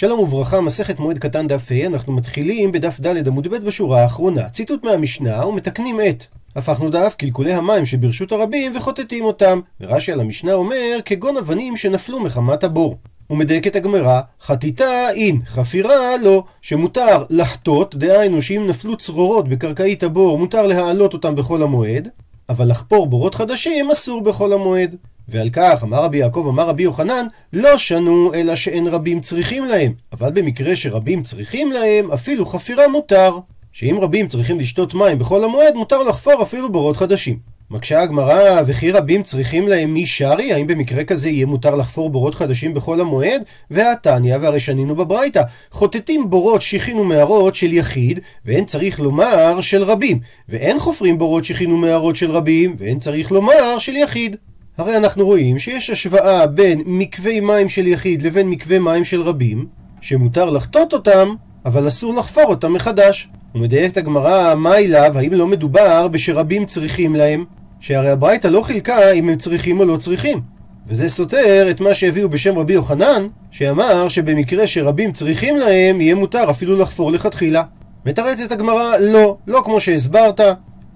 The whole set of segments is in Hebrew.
שלום וברכה, מסכת מועד קטן דף ה', אנחנו מתחילים בדף ד' עמוד ב' בשורה האחרונה. ציטוט מהמשנה ומתקנים את. הפכנו דף קלקולי המים שברשות הרבים וחוטטים אותם. ורש"י על המשנה אומר, כגון אבנים שנפלו מחמת הבור. ומדייקת הגמרא, חטיטה אין, חפירה לא, שמותר לחטות, דהיינו שאם נפלו צרורות בקרקעית הבור, מותר להעלות אותם בחול המועד, אבל לחפור בורות חדשים אסור בחול המועד. ועל כך אמר רבי יעקב אמר רבי יוחנן לא שנו אלא שאין רבים צריכים להם. אבל במקרה שרבים צריכים להם אפילו חפירה מותר. שאם רבים צריכים לשתות מים בחול המועד מותר לחפור אפילו בורות חדשים. מקשה הגמרא וכי רבים צריכים להם מי שרי האם במקרה כזה יהיה מותר לחפור בורות חדשים בחול המועד? והתניא והרי שנינו בברייתא. חוטטים בורות שיחין ומערות של יחיד ואין צריך לומר של רבים. ואין חופרים בורות שיחין ומערות של רבים ואין צריך לומר של יחיד הרי אנחנו רואים שיש השוואה בין מקווי מים של יחיד לבין מקווי מים של רבים, שמותר לחטות אותם, אבל אסור לחפור אותם מחדש. ומדייקת הגמרא, מה אליו, האם לא מדובר בשרבים צריכים להם? שהרי הברייתא לא חילקה אם הם צריכים או לא צריכים. וזה סותר את מה שהביאו בשם רבי יוחנן, שאמר שבמקרה שרבים צריכים להם, יהיה מותר אפילו לחפור לכתחילה. מתרצת הגמרא, לא, לא כמו שהסברת,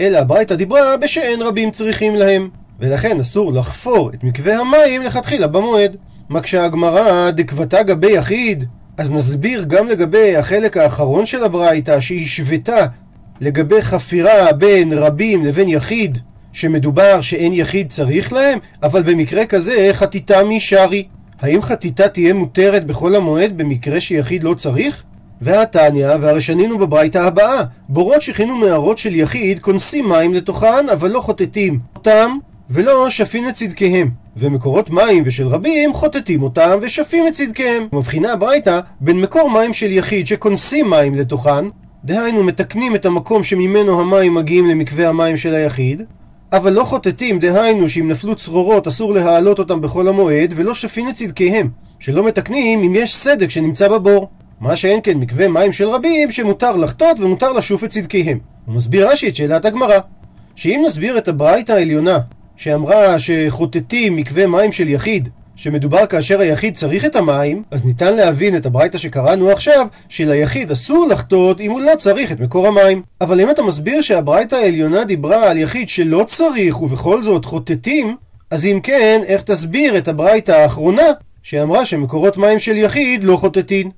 אלא הברייתא דיברה בשאין רבים צריכים להם. ולכן אסור לחפור את מקווה המים לכתחילה במועד. מקשה הגמרא דקבתה גבי יחיד, אז נסביר גם לגבי החלק האחרון של הברייתא שהשוותה לגבי חפירה בין רבים לבין יחיד, שמדובר שאין יחיד צריך להם, אבל במקרה כזה חטיטה משרי. האם חטיטה תהיה מותרת בחול המועד במקרה שיחיד לא צריך? והתניא, והרי שנינו בברייתא הבאה, בורות שכינו מערות של יחיד, כונסים מים לתוכן, אבל לא חוטטים אותם ולא שפין את צדקיהם. ומקורות מים ושל רבים חוטטים אותם ושפים את צדקיהם. מבחינה הברייתא בין מקור מים של יחיד שכונסים מים לתוכן, דהיינו מתקנים את המקום שממנו המים מגיעים למקווה המים של היחיד, אבל לא חוטטים, דהיינו שאם נפלו צרורות אסור להעלות אותם בחול המועד, ולא שפין את צדקיהם, שלא מתקנים אם יש סדק שנמצא בבור. מה שאין כן מקווה מים של רבים שמותר לחטות ומותר לשוף את צדקיהם. הוא מסביר רש"י את שאלת הגמרא, שאם נסביר את הברייתא העליונה שאמרה שחוטטים מקווה מים של יחיד, שמדובר כאשר היחיד צריך את המים, אז ניתן להבין את הברייתא שקראנו עכשיו, שליחיד אסור לחטות אם הוא לא צריך את מקור המים. אבל אם אתה מסביר שהברייתא העליונה דיברה על יחיד שלא צריך ובכל זאת חוטטים, אז אם כן, איך תסביר את הברייתא האחרונה, שאמרה שמקורות מים של יחיד לא חוטטין?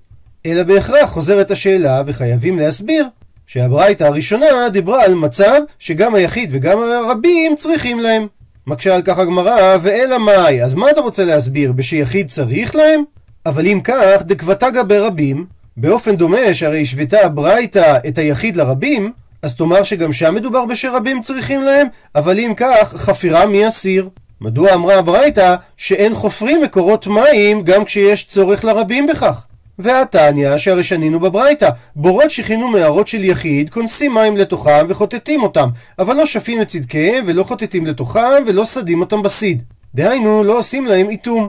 אלא בהכרח חוזרת השאלה, וחייבים להסביר, שהברייתא הראשונה דיברה על מצב שגם היחיד וגם הרבים צריכים להם. מקשה על כך הגמרא, ואלא מאי, אז מה אתה רוצה להסביר? בשיחיד צריך להם? אבל אם כך, דקבתגה ברבים, באופן דומה שהרי השוותה הברייתא את היחיד לרבים, אז תאמר שגם שם מדובר בשרבים צריכים להם, אבל אם כך, חפירה מי אסיר? מדוע אמרה הברייתא שאין חופרים מקורות מים גם כשיש צורך לרבים בכך? והתניא, שהרי שנינו בברייתא, בורות שכינו מערות של יחיד, כונסים מים לתוכם וחוטטים אותם, אבל לא שפים את צדקיהם, ולא חוטטים לתוכם, ולא סדים אותם בסיד. דהיינו, לא עושים להם איתום.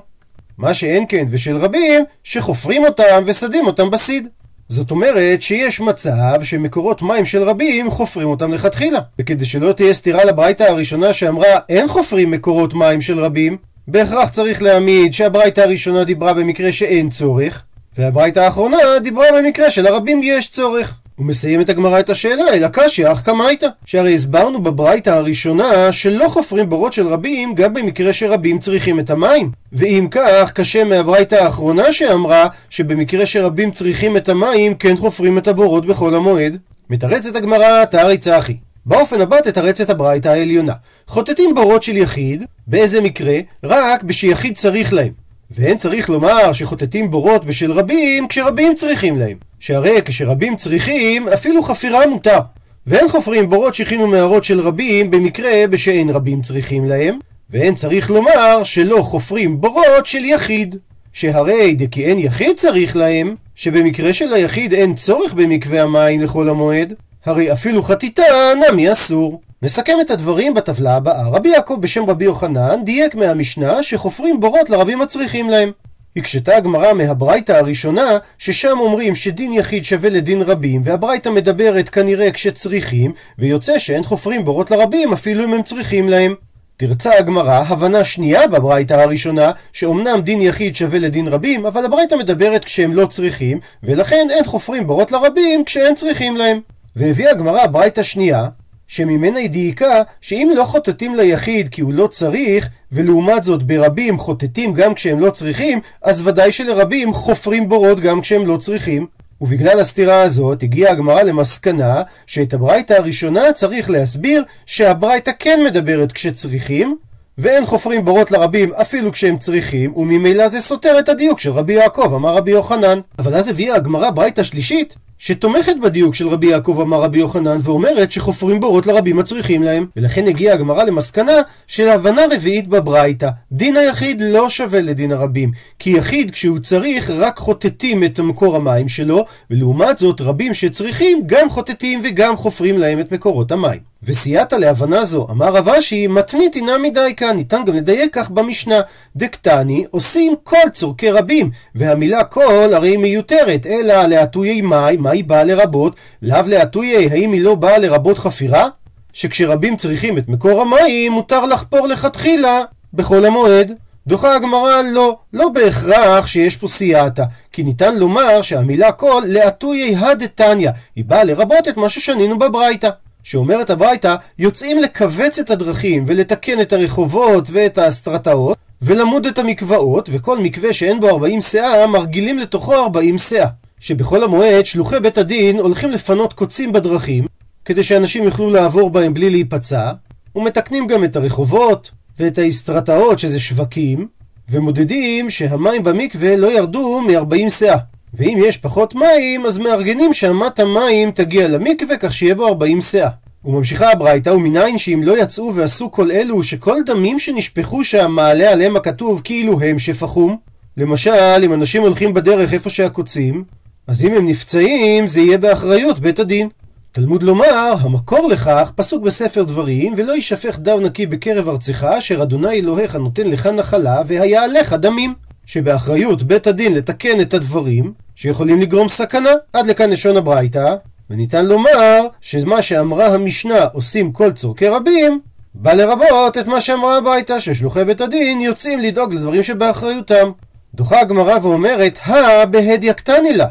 מה שאין כן ושל רבים, שחופרים אותם וסדים אותם בסיד. זאת אומרת שיש מצב שמקורות מים של רבים חופרים אותם לכתחילה. וכדי שלא תהיה סתירה לברייתא הראשונה שאמרה אין חופרים מקורות מים של רבים, בהכרח צריך להעמיד שהברייתא הראשונה דיברה במקרה שאין צורך, והברייתא האחרונה דיברה במקרה שלרבים יש צורך. הוא מסיים את הגמרא את השאלה, אלא קשיא אך קמייתא. שהרי הסברנו בברייתא הראשונה שלא חופרים בורות של רבים גם במקרה שרבים צריכים את המים. ואם כך, קשה מהברייתא האחרונה שאמרה שבמקרה שרבים צריכים את המים כן חופרים את הבורות בחול המועד. מתרצת הגמרא תארי צחי. באופן הבא תתרץ את הברייתא העליונה. חוטטים בורות של יחיד, באיזה מקרה? רק בשיחיד צריך להם. ואין צריך לומר שחוטטים בורות בשל רבים כשרבים צריכים להם. שהרי כשרבים צריכים, אפילו חפירה מותר. ואין חופרים בורות שכינו מערות של רבים במקרה בשאין רבים צריכים להם, ואין צריך לומר שלא חופרים בורות של יחיד. שהרי דכי אין יחיד צריך להם, שבמקרה של היחיד אין צורך במקווה המים לכל המועד, הרי אפילו חטיטה נמי אסור. נסכם את הדברים בטבלה הבאה. רבי יעקב בשם רבי יוחנן דייק מהמשנה שחופרים בורות לרבים הצריכים להם. הקשתה הגמרא מהברייתא הראשונה, ששם אומרים שדין יחיד שווה לדין רבים, והברייתא מדברת כנראה כשצריכים, ויוצא שאין חופרים בורות לרבים אפילו אם הם צריכים להם. תרצה הגמרא הבנה שנייה בברייתא הראשונה, שאומנם דין יחיד שווה לדין רבים, אבל הברייתא מדברת כשהם לא צריכים, ולכן אין חופרים בורות לרבים כשהם צריכים להם. והביאה הגמרא ברייתא שנייה, שממנה היא דייקה שאם לא חוטטים ליחיד כי הוא לא צריך, ולעומת זאת ברבים חוטטים גם כשהם לא צריכים, אז ודאי שלרבים חופרים בורות גם כשהם לא צריכים. ובגלל הסתירה הזאת הגיעה הגמרא למסקנה שאת הברייתא הראשונה צריך להסביר שהברייתא כן מדברת כשצריכים ואין חופרים בורות לרבים אפילו כשהם צריכים וממילא זה סותר את הדיוק של רבי יעקב אמר רבי יוחנן אבל אז הביאה הגמרא ברייתא שלישית שתומכת בדיוק של רבי יעקב אמר רבי יוחנן ואומרת שחופרים בורות לרבים הצריכים להם. ולכן הגיעה הגמרא למסקנה של הבנה רביעית בברייתא. דין היחיד לא שווה לדין הרבים כי יחיד כשהוא צריך רק חוטטים את מקור המים שלו ולעומת זאת רבים שצריכים גם חוטטים וגם חופרים להם את מקורות המים. וסייעת להבנה זו, אמר רב אשי, מתנית אינה מדי כאן, ניתן גם לדייק כך במשנה. דקטני עושים כל צורכי רבים, והמילה כל הרי מיותרת, אלא להטויי מאי, מה היא באה לרבות? לאו להטויי, האם היא לא באה לרבות חפירה? שכשרבים צריכים את מקור המים, מותר לחפור לכתחילה בחול המועד. דוחה הגמרא לא, לא בהכרח שיש פה סייעתא, כי ניתן לומר שהמילה כל להטויי הדתניא, היא באה לרבות את מה ששנינו בברייתא. שאומרת הברייתא, יוצאים לכווץ את הדרכים ולתקן את הרחובות ואת האסטרטאות ולמוד את המקוואות, וכל מקווה שאין בו 40 סאה, מרגילים לתוכו 40 סאה. שבכל המועד שלוחי בית הדין הולכים לפנות קוצים בדרכים, כדי שאנשים יוכלו לעבור בהם בלי להיפצע, ומתקנים גם את הרחובות ואת האסטרטאות שזה שווקים, ומודדים שהמים במקווה לא ירדו מ-40 סאה. ואם יש פחות מים, אז מארגנים שאמת המים תגיע למקווה כך שיהיה בו 40 סאה. וממשיכה הברייתא, ומניין שאם לא יצאו ועשו כל אלו, שכל דמים שנשפכו שם מעלה עליהם הכתוב כאילו הם שפכום. למשל, אם אנשים הולכים בדרך איפה שהקוצים, אז אם הם נפצעים, זה יהיה באחריות בית הדין. תלמוד לומר, המקור לכך פסוק בספר דברים, ולא יישפך דם נקי בקרב ארצך, אשר אדוני אלוהיך נותן לך נחלה, והיה עליך דמים. שבאחריות בית הדין לתקן את הדברים שיכולים לגרום סכנה. עד לכאן לשון הברייתא, וניתן לומר שמה שאמרה המשנה עושים כל צורכי רבים, בא לרבות את מה שאמרה הברייתא, ששלוחי בית הדין יוצאים לדאוג לדברים שבאחריותם. דוחה הגמרא ואומרת, הא בהדיא קטני לה.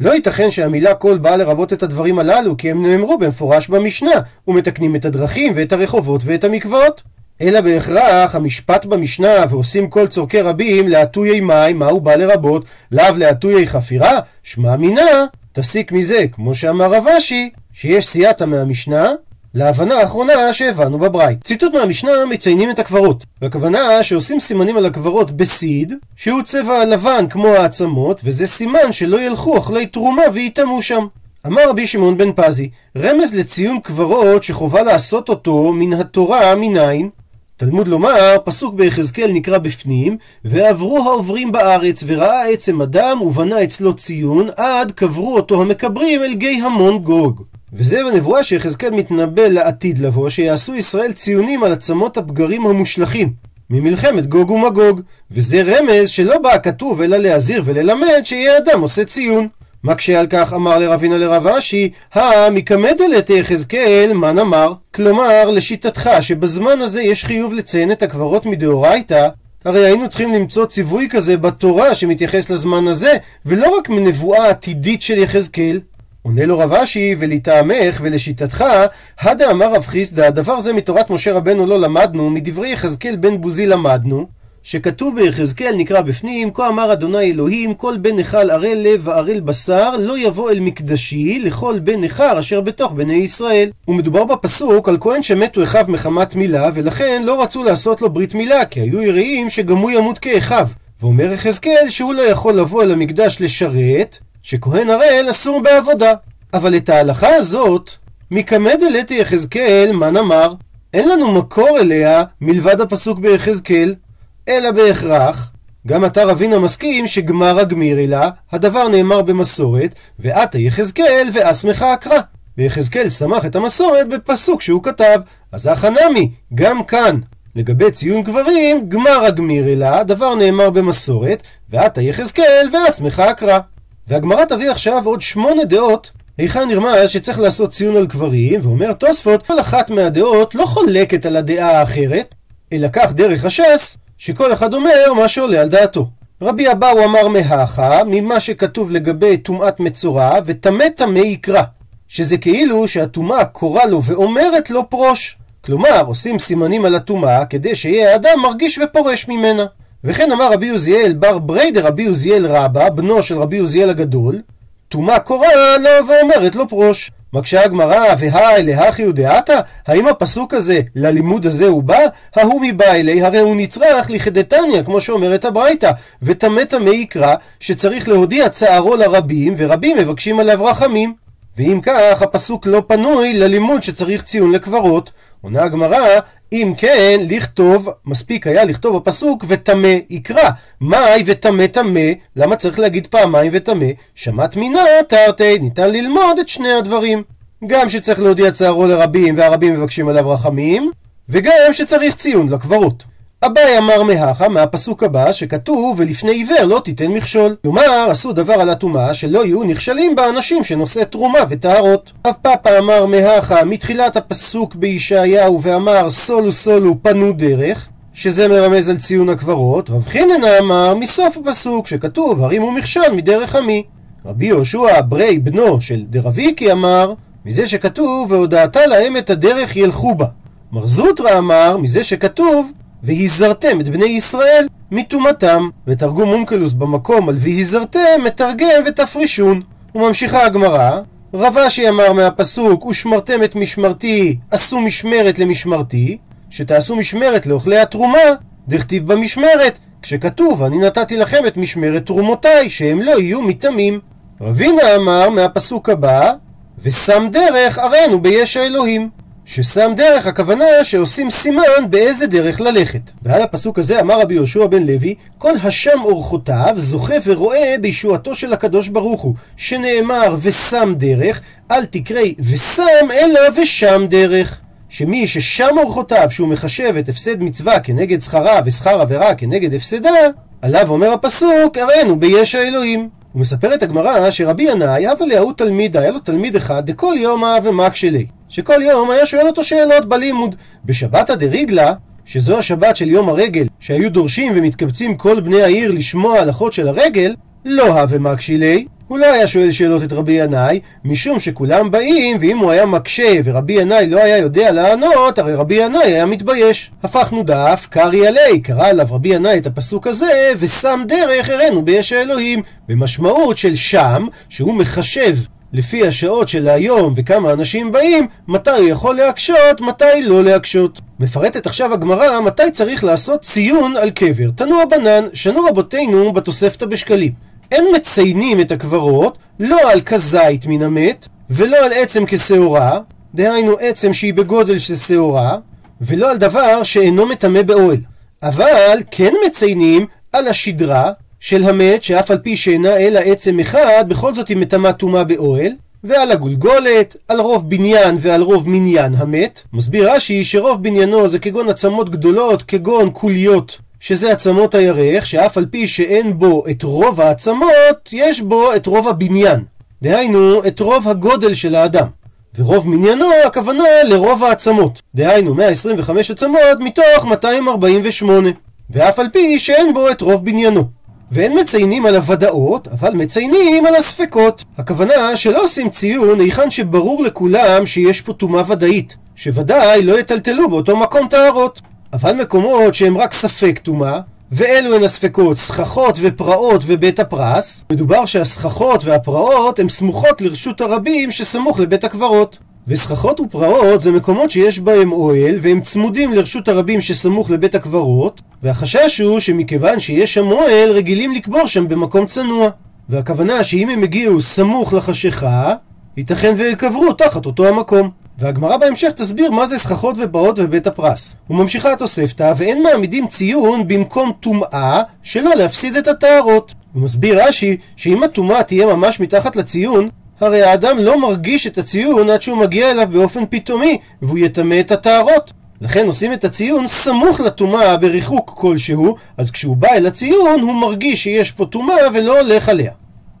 לא ייתכן שהמילה כל באה לרבות את הדברים הללו, כי הם נאמרו במפורש במשנה, ומתקנים את הדרכים ואת הרחובות ואת המקוואות. אלא בהכרח המשפט במשנה ועושים כל צורכי רבים להטויי מים, מה הוא בא לרבות? לאו להטויי חפירה? שמע מינה, תסיק מזה, כמו שאמר רב אשי, שיש סייעתא מהמשנה, להבנה האחרונה שהבנו בברייט. ציטוט מהמשנה מציינים את הקברות. והכוונה שעושים סימנים על הקברות בסיד, שהוא צבע לבן כמו העצמות, וזה סימן שלא ילכו אחרי תרומה ויטמאו שם. אמר רבי שמעון בן פזי, רמז לציון קברות שחובה לעשות אותו מן התורה מניין, תלמוד לומר, פסוק ביחזקאל נקרא בפנים, ועברו העוברים בארץ, וראה עצם אדם, ובנה אצלו ציון, עד קברו אותו המקברים אל גיא המון גוג. וזה בנבואה שיחזקאל מתנבא לעתיד לבוא, שיעשו ישראל ציונים על עצמות הפגרים המושלכים. ממלחמת גוג ומגוג, וזה רמז שלא בא כתוב אלא להזהיר וללמד שיהיה אדם עושה ציון. מקשה על כך אמר לרבינה לרב אשי, המקמדלת יחזקאל, מה נאמר? כלומר, לשיטתך, שבזמן הזה יש חיוב לציין את הקברות מדאורייתא, הרי היינו צריכים למצוא ציווי כזה בתורה שמתייחס לזמן הזה, ולא רק מנבואה עתידית של יחזקאל. עונה לו רב אשי, ולטעמך ולשיטתך, הדה אמר רב חיסדא, דבר זה מתורת משה רבנו לא למדנו, מדברי יחזקאל בן בוזי למדנו, שכתוב ביחזקאל נקרא בפנים, כה אמר אדוני אלוהים, כל בן נכר ערל לב וערל בשר, לא יבוא אל מקדשי לכל בן נכר אשר בתוך בני ישראל. ומדובר בפסוק על כהן שמתו אחיו מחמת מילה, ולכן לא רצו לעשות לו ברית מילה, כי היו יראים שגם הוא ימות כאחיו. ואומר יחזקאל שהוא לא יכול לבוא אל המקדש לשרת, שכהן ערל אסור בעבודה. אבל את ההלכה הזאת, מקמד אלתי יחזקאל, מה נאמר? אין לנו מקור אליה מלבד הפסוק ביחזקאל, אלא בהכרח, גם אתה רבינה מסכים שגמר הגמירי לה, הדבר נאמר במסורת, ועתה יחזקאל ואסמך אקרא. ויחזקאל שמח את המסורת בפסוק שהוא כתב, אז אחא נמי, גם כאן. לגבי ציון גברים, גמר הגמירי לה, הדבר נאמר במסורת, ועתה יחזקאל ואסמך אקרא. והגמרא תביא עכשיו עוד שמונה דעות היכן נרמז שצריך לעשות ציון על קברים, ואומר תוספות, כל אחת מהדעות לא חולקת על הדעה האחרת, אלא כך דרך הש"ס, שכל אחד אומר מה שעולה על דעתו. רבי אבאו אמר מהכה, ממה שכתוב לגבי טומאת מצורע, וטמא טמא יקרא, שזה כאילו שהטומאה קורא לו ואומרת לו פרוש. כלומר, עושים סימנים על הטומאה כדי שיהיה האדם מרגיש ופורש ממנה. וכן אמר רבי עוזיאל בר בריידר רבי עוזיאל רבא, בנו של רבי עוזיאל הגדול, טומאה קורא לו ואומרת לו פרוש. מקשה הגמרא, והי להכי ודעתה? האם הפסוק הזה, ללימוד הזה הוא בא? ההוא מבא אלי, הרי הוא נצרך לכדתניא, כמו שאומרת הברייתא, וטמא טמא יקרא, שצריך להודיע צערו לרבים, ורבים מבקשים עליו רחמים. ואם כך, הפסוק לא פנוי ללימוד שצריך ציון לקברות. עונה הגמרא, אם כן, לכתוב, מספיק היה לכתוב בפסוק וטמא יקרא. מאי וטמא טמא, למה צריך להגיד פעמיים וטמא? שמעת מינה תרתי, ניתן ללמוד את שני הדברים. גם שצריך להודיע צערו לרבים והרבים מבקשים עליו רחמים, וגם שצריך ציון לקברות. אביי אמר מהכה מהפסוק הבא שכתוב ולפני עיוור לא תיתן מכשול. כלומר עשו דבר על הטומאה שלא יהיו נכשלים בה אנשים שנושא תרומה וטהרות. אב פאפה אמר מהכה מתחילת הפסוק בישעיהו ואמר סולו סולו פנו דרך שזה מרמז על ציון הקברות. רב חיננה אמר מסוף הפסוק שכתוב הרימו מכשול מדרך עמי. רבי יהושע ברי בנו של דרביקי אמר מזה שכתוב והודעת להם את הדרך ילכו בה. מר זוטרא אמר מזה שכתוב והזרתם את בני ישראל מטומאתם. ותרגום אונקלוס במקום על והזרתם מתרגם ותפרישון. וממשיכה הגמרא, רב אשי אמר מהפסוק ושמרתם את משמרתי עשו משמרת למשמרתי שתעשו משמרת לאוכלי התרומה דכתיב במשמרת כשכתוב אני נתתי לכם את משמרת תרומותיי שהם לא יהיו מטמאים. רבינה אמר מהפסוק הבא ושם דרך ארנו ביש האלוהים ששם דרך הכוונה שעושים סימן באיזה דרך ללכת. ועל הפסוק הזה אמר רבי יהושע בן לוי, כל השם אורחותיו זוכה ורואה בישועתו של הקדוש ברוך הוא, שנאמר ושם דרך, אל תקראי ושם אלא ושם דרך. שמי ששם אורחותיו, שהוא מחשב את הפסד מצווה כנגד שכרה ושכר עבירה כנגד הפסדה, עליו אומר הפסוק, הראינו ביש האלוהים. ומספרת הגמרא שרבי ינאי, הווה להוא תלמיד, היה לו תלמיד אחד, דכל יומא ומקשלי. שכל יום היה שואל אותו שאלות בלימוד. בשבתא דריגלה, שזו השבת של יום הרגל, שהיו דורשים ומתקבצים כל בני העיר לשמוע הלכות של הרגל, לא הווה מקשילי, הוא לא היה שואל שאלות את רבי ינאי, משום שכולם באים, ואם הוא היה מקשה ורבי ינאי לא היה יודע לענות, הרי רבי ינאי היה מתבייש. הפכנו דף, קרעי עלי, קרא עליו רבי ינאי את הפסוק הזה, ושם דרך הראנו ביש האלוהים. במשמעות של שם, שהוא מחשב לפי השעות של היום וכמה אנשים באים, מתי הוא יכול להקשות, מתי לא להקשות. מפרטת עכשיו הגמרא מתי צריך לעשות ציון על קבר. תנו הבנן, שנו רבותינו בתוספתא בשקלים. אין מציינים את הקברות, לא על כזית מן המת, ולא על עצם כשעורה, דהיינו עצם שהיא בגודל של שעורה, ולא על דבר שאינו מטמא באוהל. אבל כן מציינים על השדרה, של המת, שאף על פי שאינה אלא עצם אחד, בכל זאת היא מטמאה טומאה באוהל, ועל הגולגולת, על רוב בניין ועל רוב מניין המת. מסביר רש"י שרוב בניינו זה כגון עצמות גדולות, כגון קוליות, שזה עצמות הירך, שאף על פי שאין בו את רוב העצמות, יש בו את רוב הבניין. דהיינו, את רוב הגודל של האדם. ורוב מניינו, הכוונה לרוב העצמות. דהיינו, 125 עצמות מתוך 248. ואף על פי שאין בו את רוב בניינו. ואין מציינים על הוודאות, אבל מציינים על הספקות. הכוונה שלא עושים ציון היכן שברור לכולם שיש פה טומאה ודאית, שוודאי לא יטלטלו באותו מקום טהרות. אבל מקומות שהם רק ספק טומאה, ואלו הן הספקות, סככות ופרעות ובית הפרס. מדובר שהסככות והפרעות הן סמוכות לרשות הרבים שסמוך לבית הקברות. וסככות ופרעות זה מקומות שיש בהם אוהל והם צמודים לרשות הרבים שסמוך לבית הקברות והחשש הוא שמכיוון שיש שם אוהל רגילים לקבור שם במקום צנוע והכוונה שאם הם הגיעו סמוך לחשיכה ייתכן ויקברו תחת אותו המקום והגמרא בהמשך תסביר מה זה סככות ופרעות ובית הפרס. וממשיכה התוספתא, ואין מעמידים ציון במקום טומאה שלא להפסיד את הטהרות. הוא מסביר רש"י שאם הטומאה תהיה ממש מתחת לציון, הרי האדם לא מרגיש את הציון עד שהוא מגיע אליו באופן פתאומי, והוא יטמא את הטהרות. לכן עושים את הציון סמוך לטומאה בריחוק כלשהו, אז כשהוא בא אל הציון הוא מרגיש שיש פה טומאה ולא הולך עליה.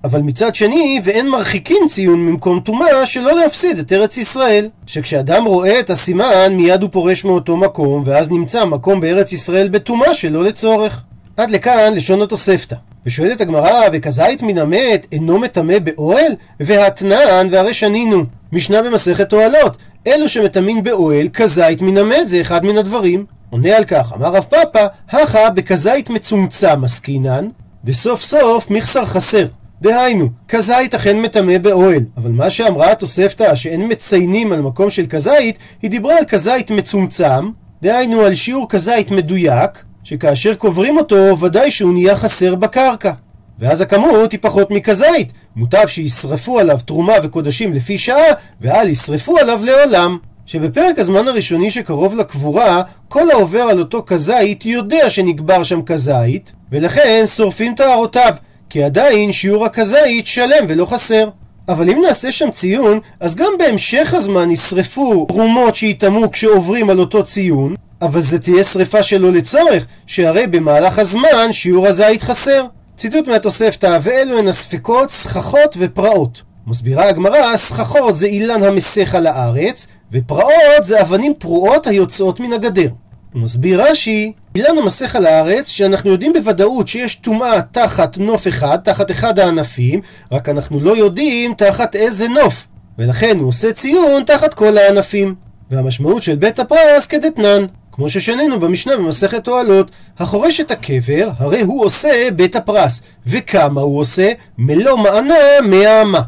אבל מצד שני, ואין מרחיקין ציון ממקום טומאה שלא להפסיד את ארץ ישראל. שכשאדם רואה את הסימן, מיד הוא פורש מאותו מקום, ואז נמצא מקום בארץ ישראל בטומאה שלא לצורך. עד לכאן לשון התוספתא. ושואלת הגמרא, וכזית מן המת אינו מטמא באוהל? והתנן והרי שנינו. משנה במסכת אוהלות. אלו שמטמאים באוהל, כזית מן המת זה אחד מן הדברים. עונה על כך, אמר רב פאפא, הכה בכזית מצומצם עסקינן, וסוף סוף מכסר חסר. דהיינו, כזית אכן מטמא באוהל, אבל מה שאמרה התוספתא שאין מציינים על מקום של כזית, היא דיברה על כזית מצומצם, דהיינו על שיעור כזית מדויק, שכאשר קוברים אותו, ודאי שהוא נהיה חסר בקרקע. ואז הכמות היא פחות מכזית. מוטב שישרפו עליו תרומה וקודשים לפי שעה, ואל ישרפו עליו לעולם. שבפרק הזמן הראשוני שקרוב לקבורה, כל העובר על אותו כזית יודע שנקבר שם כזית, ולכן שורפים טהרותיו, כי עדיין שיעור הכזית שלם ולא חסר. אבל אם נעשה שם ציון, אז גם בהמשך הזמן ישרפו תרומות שיטמעו כשעוברים על אותו ציון, אבל זה תהיה שריפה שלא לצורך, שהרי במהלך הזמן שיעור הזית חסר. ציטוט מהתוספתא, ואלו הן הספקות, סככות ופרעות. מסבירה הגמרא, סככות זה אילן המסך על הארץ, ופרעות זה אבנים פרועות היוצאות מן הגדר. מסביר רש"י, אילן המסך על הארץ, שאנחנו יודעים בוודאות שיש טומאה תחת נוף אחד, תחת אחד הענפים, רק אנחנו לא יודעים תחת איזה נוף. ולכן הוא עושה ציון תחת כל הענפים. והמשמעות של בית הפרס כדתנן. כמו ששנינו במשנה במסכת אוהלות, החורש את הקבר, הרי הוא עושה בית הפרס. וכמה הוא עושה? מלוא מענה מאה אמה.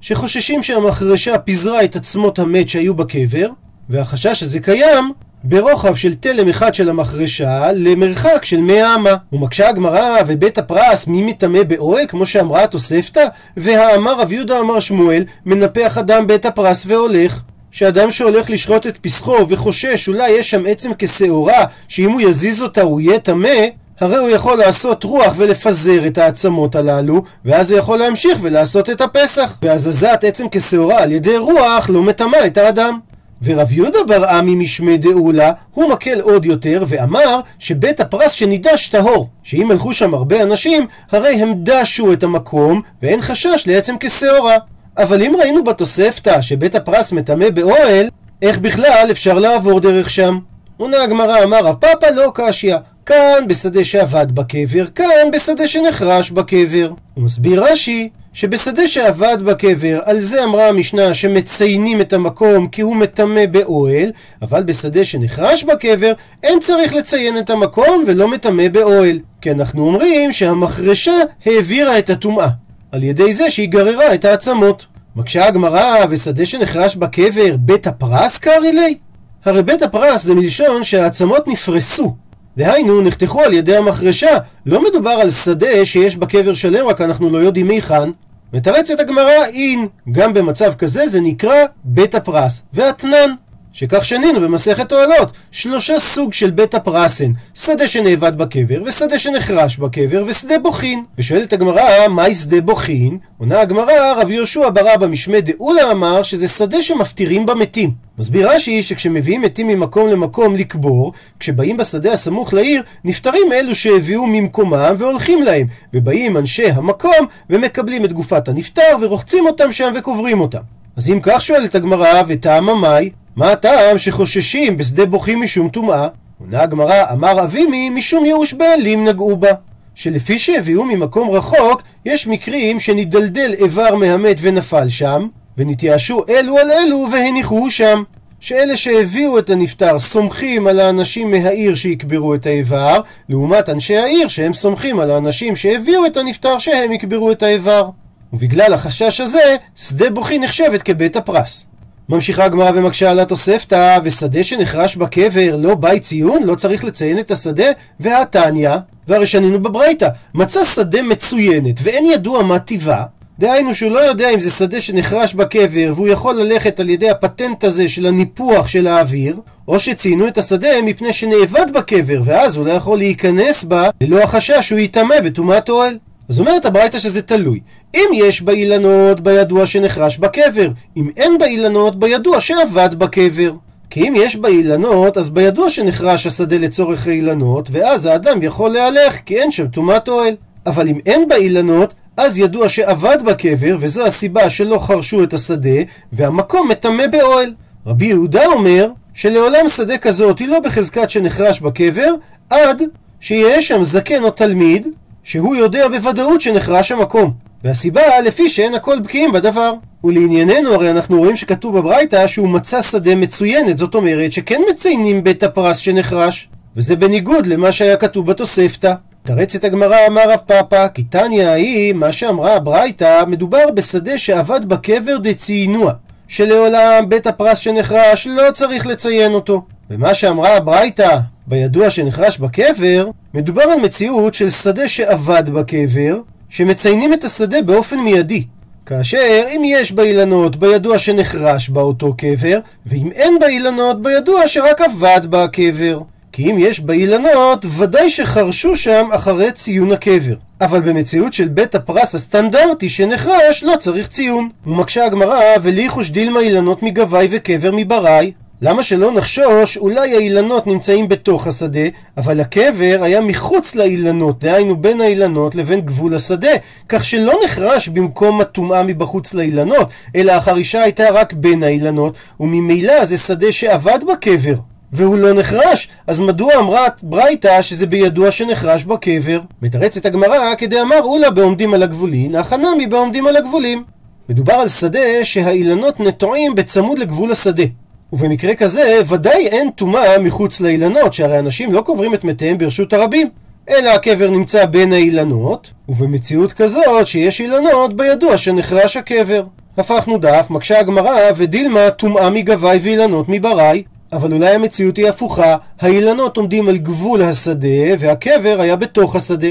שחוששים שהמחרשה פיזרה את עצמות המת שהיו בקבר, והחשש הזה קיים ברוחב של תלם אחד של המחרשה למרחק של מאה אמה. ומקשה הגמרא ובית הפרס מי מטמא באוהל כמו שאמרה התוספתא והאמר רב יהודה אמר שמואל מנפח אדם בית הפרס והולך. שאדם שהולך לשחוט את פסחו וחושש אולי יש שם עצם כשעורה שאם הוא יזיז אותה הוא יהיה טמא הרי הוא יכול לעשות רוח ולפזר את העצמות הללו, ואז הוא יכול להמשיך ולעשות את הפסח. והזזת עצם כשעורה על ידי רוח לא מטמא את האדם. ורב יהודה בר עמי משמי דאולה, הוא מקל עוד יותר ואמר שבית הפרס שנידש טהור, שאם הלכו שם הרבה אנשים, הרי הם דשו את המקום ואין חשש לעצם כשעורה. אבל אם ראינו בתוספתא שבית הפרס מטמא באוהל, איך בכלל אפשר לעבור דרך שם? עונה הגמרא אמר רב פאפא לא קשיא, כאן בשדה שאבד בקבר, כאן בשדה שנחרש בקבר. הוא מסביר רש"י שבשדה שאבד בקבר, על זה אמרה המשנה שמציינים את המקום כי הוא מטמא באוהל, אבל בשדה שנחרש בקבר, אין צריך לציין את המקום ולא מטמא באוהל. כי אנחנו אומרים שהמחרשה העבירה את הטומאה, על ידי זה שהיא גררה את העצמות. מקשה הגמרא, ושדה שנחרש בקבר, בית הפרס קרעי לי? הרי בית הפרס זה מלשון שהעצמות נפרסו. דהיינו, נחתכו על ידי המחרשה. לא מדובר על שדה שיש בקבר שלם, רק אנחנו לא יודעים היכן. מתרצת הגמרא אין. גם במצב כזה זה נקרא בית הפרס. ואתנן. שכך שנינו במסכת אוהלות, שלושה סוג של בית הפרסן, שדה שנאבד בקבר, ושדה שנחרש בקבר, ושדה בוכין. ושואלת הגמרא, מהי שדה בוכין? עונה הגמרא, רב יהושע ברא במשמי דאולה אמר שזה שדה שמפטירים במתים. מסביר רש"י שכשמביאים מתים ממקום למקום לקבור, כשבאים בשדה הסמוך לעיר, נפטרים אלו שהביאו ממקומם והולכים להם, ובאים אנשי המקום ומקבלים את גופת הנפטר ורוחצים אותם שם וקוברים אותם. אז אם כך שואלת הגמרא, וטעם המאי? מה הטעם שחוששים בשדה בוכים משום טומאה? עונה הגמרא, אמר אבימי משום ייאוש בעלים נגעו בה. שלפי שהביאו ממקום רחוק, יש מקרים שנדלדל איבר מהמת ונפל שם, ונתייאשו אלו על אלו והניחוהו שם. שאלה שהביאו את הנפטר סומכים על האנשים מהעיר שיקברו את האיבר, לעומת אנשי העיר שהם סומכים על האנשים שהביאו את הנפטר שהם יקברו את האיבר. ובגלל החשש הזה, שדה בוכי נחשבת כבית הפרס. ממשיכה הגמרא ומקשה על התוספתא, ושדה שנחרש בקבר לא בית ציון, לא צריך לציין את השדה, והתניא, והרי שנינו בברייתא, מצא שדה מצוינת, ואין ידוע מה טיבה, דהיינו שהוא לא יודע אם זה שדה שנחרש בקבר, והוא יכול ללכת על ידי הפטנט הזה של הניפוח של האוויר, או שציינו את השדה מפני שנאבד בקבר, ואז הוא לא יכול להיכנס בה ללא החשש שהוא יטמא בטומאת אוהל. אז אומרת הברייתא שזה תלוי. אם יש באילנות בידוע שנחרש בקבר, אם אין באילנות בידוע שאבד בקבר. כי אם יש באילנות, אז בידוע שנחרש השדה לצורך האילנות, ואז האדם יכול להלך כי אין שם טומאת אוהל. אבל אם אין באילנות, אז ידוע שאבד בקבר, וזו הסיבה שלא חרשו את השדה, והמקום מטמא באוהל. רבי יהודה אומר שלעולם שדה כזאת היא לא בחזקת שנחרש בקבר, עד שיהיה שם זקן או תלמיד, שהוא יודע בוודאות שנחרש המקום. והסיבה לפי שאין הכל בקיאים בדבר. ולענייננו הרי אנחנו רואים שכתוב בברייתא שהוא מצא שדה מצוינת, זאת אומרת שכן מציינים בית הפרס שנחרש, וזה בניגוד למה שהיה כתוב בתוספתא. תרץ את הגמרא אמר רב פאפא, כי תניא ההיא, מה שאמרה הברייתא, מדובר בשדה שאבד בקבר דציינוע, שלעולם בית הפרס שנחרש לא צריך לציין אותו. ומה שאמרה הברייתא, בידוע שנחרש בקבר, מדובר על מציאות של שדה שאבד בקבר, שמציינים את השדה באופן מיידי. כאשר אם יש באילנות בידוע שנחרש באותו קבר, ואם אין באילנות בידוע שרק אבד בה הקבר. כי אם יש באילנות, ודאי שחרשו שם אחרי ציון הקבר. אבל במציאות של בית הפרס הסטנדרטי שנחרש, לא צריך ציון. ומקשה הגמרא, וליחוש דילמה אילנות מגבאי וקבר מבראי. למה שלא נחשוש, אולי האילנות נמצאים בתוך השדה, אבל הקבר היה מחוץ לאילנות, דהיינו בין האילנות לבין גבול השדה, כך שלא נחרש במקום הטומאה מבחוץ לאילנות, אלא החרישה הייתה רק בין האילנות, וממילא זה שדה שאבד בקבר. והוא לא נחרש, אז מדוע אמרה ברייתא שזה בידוע שנחרש בקבר? מתרצת הגמרא כדי אמר אולה בעומדים על הגבולין, הכנמי בעומדים על הגבולים. מדובר על שדה שהאילנות נטועים בצמוד לגבול השדה. ובמקרה כזה ודאי אין טומאה מחוץ לאילנות, שהרי אנשים לא קוברים את מתיהם ברשות הרבים, אלא הקבר נמצא בין האילנות, ובמציאות כזאת שיש אילנות בידוע שנחרש הקבר. הפכנו דף, מקשה הגמרא, ודילמה טומאה מגבי ואילנות מברי. אבל אולי המציאות היא הפוכה, האילנות עומדים על גבול השדה, והקבר היה בתוך השדה.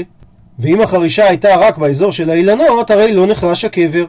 ואם החרישה הייתה רק באזור של האילנות, הרי לא נחרש הקבר.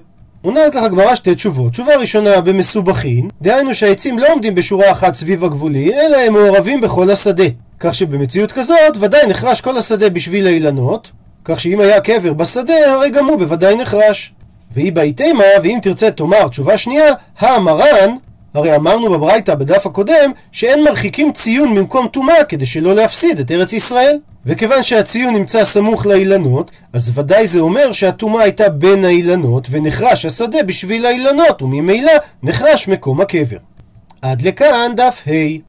עונה על כך הגמרא שתי תשובות. תשובה ראשונה במסובכין, דהיינו שהעצים לא עומדים בשורה אחת סביב הגבולי, אלא הם מעורבים בכל השדה. כך שבמציאות כזאת ודאי נחרש כל השדה בשביל האילנות, כך שאם היה קבר בשדה, הרי גם הוא בוודאי נחרש. והיא באיתמה, ואם תרצה תאמר תשובה שנייה, המרן, הרי אמרנו בברייתא בדף הקודם שאין מרחיקים ציון ממקום טומאה כדי שלא להפסיד את ארץ ישראל. וכיוון שהציון נמצא סמוך לאילנות, אז ודאי זה אומר שהטומאה הייתה בין האילנות ונחרש השדה בשביל האילנות, וממילא נחרש מקום הקבר. עד לכאן דף ה'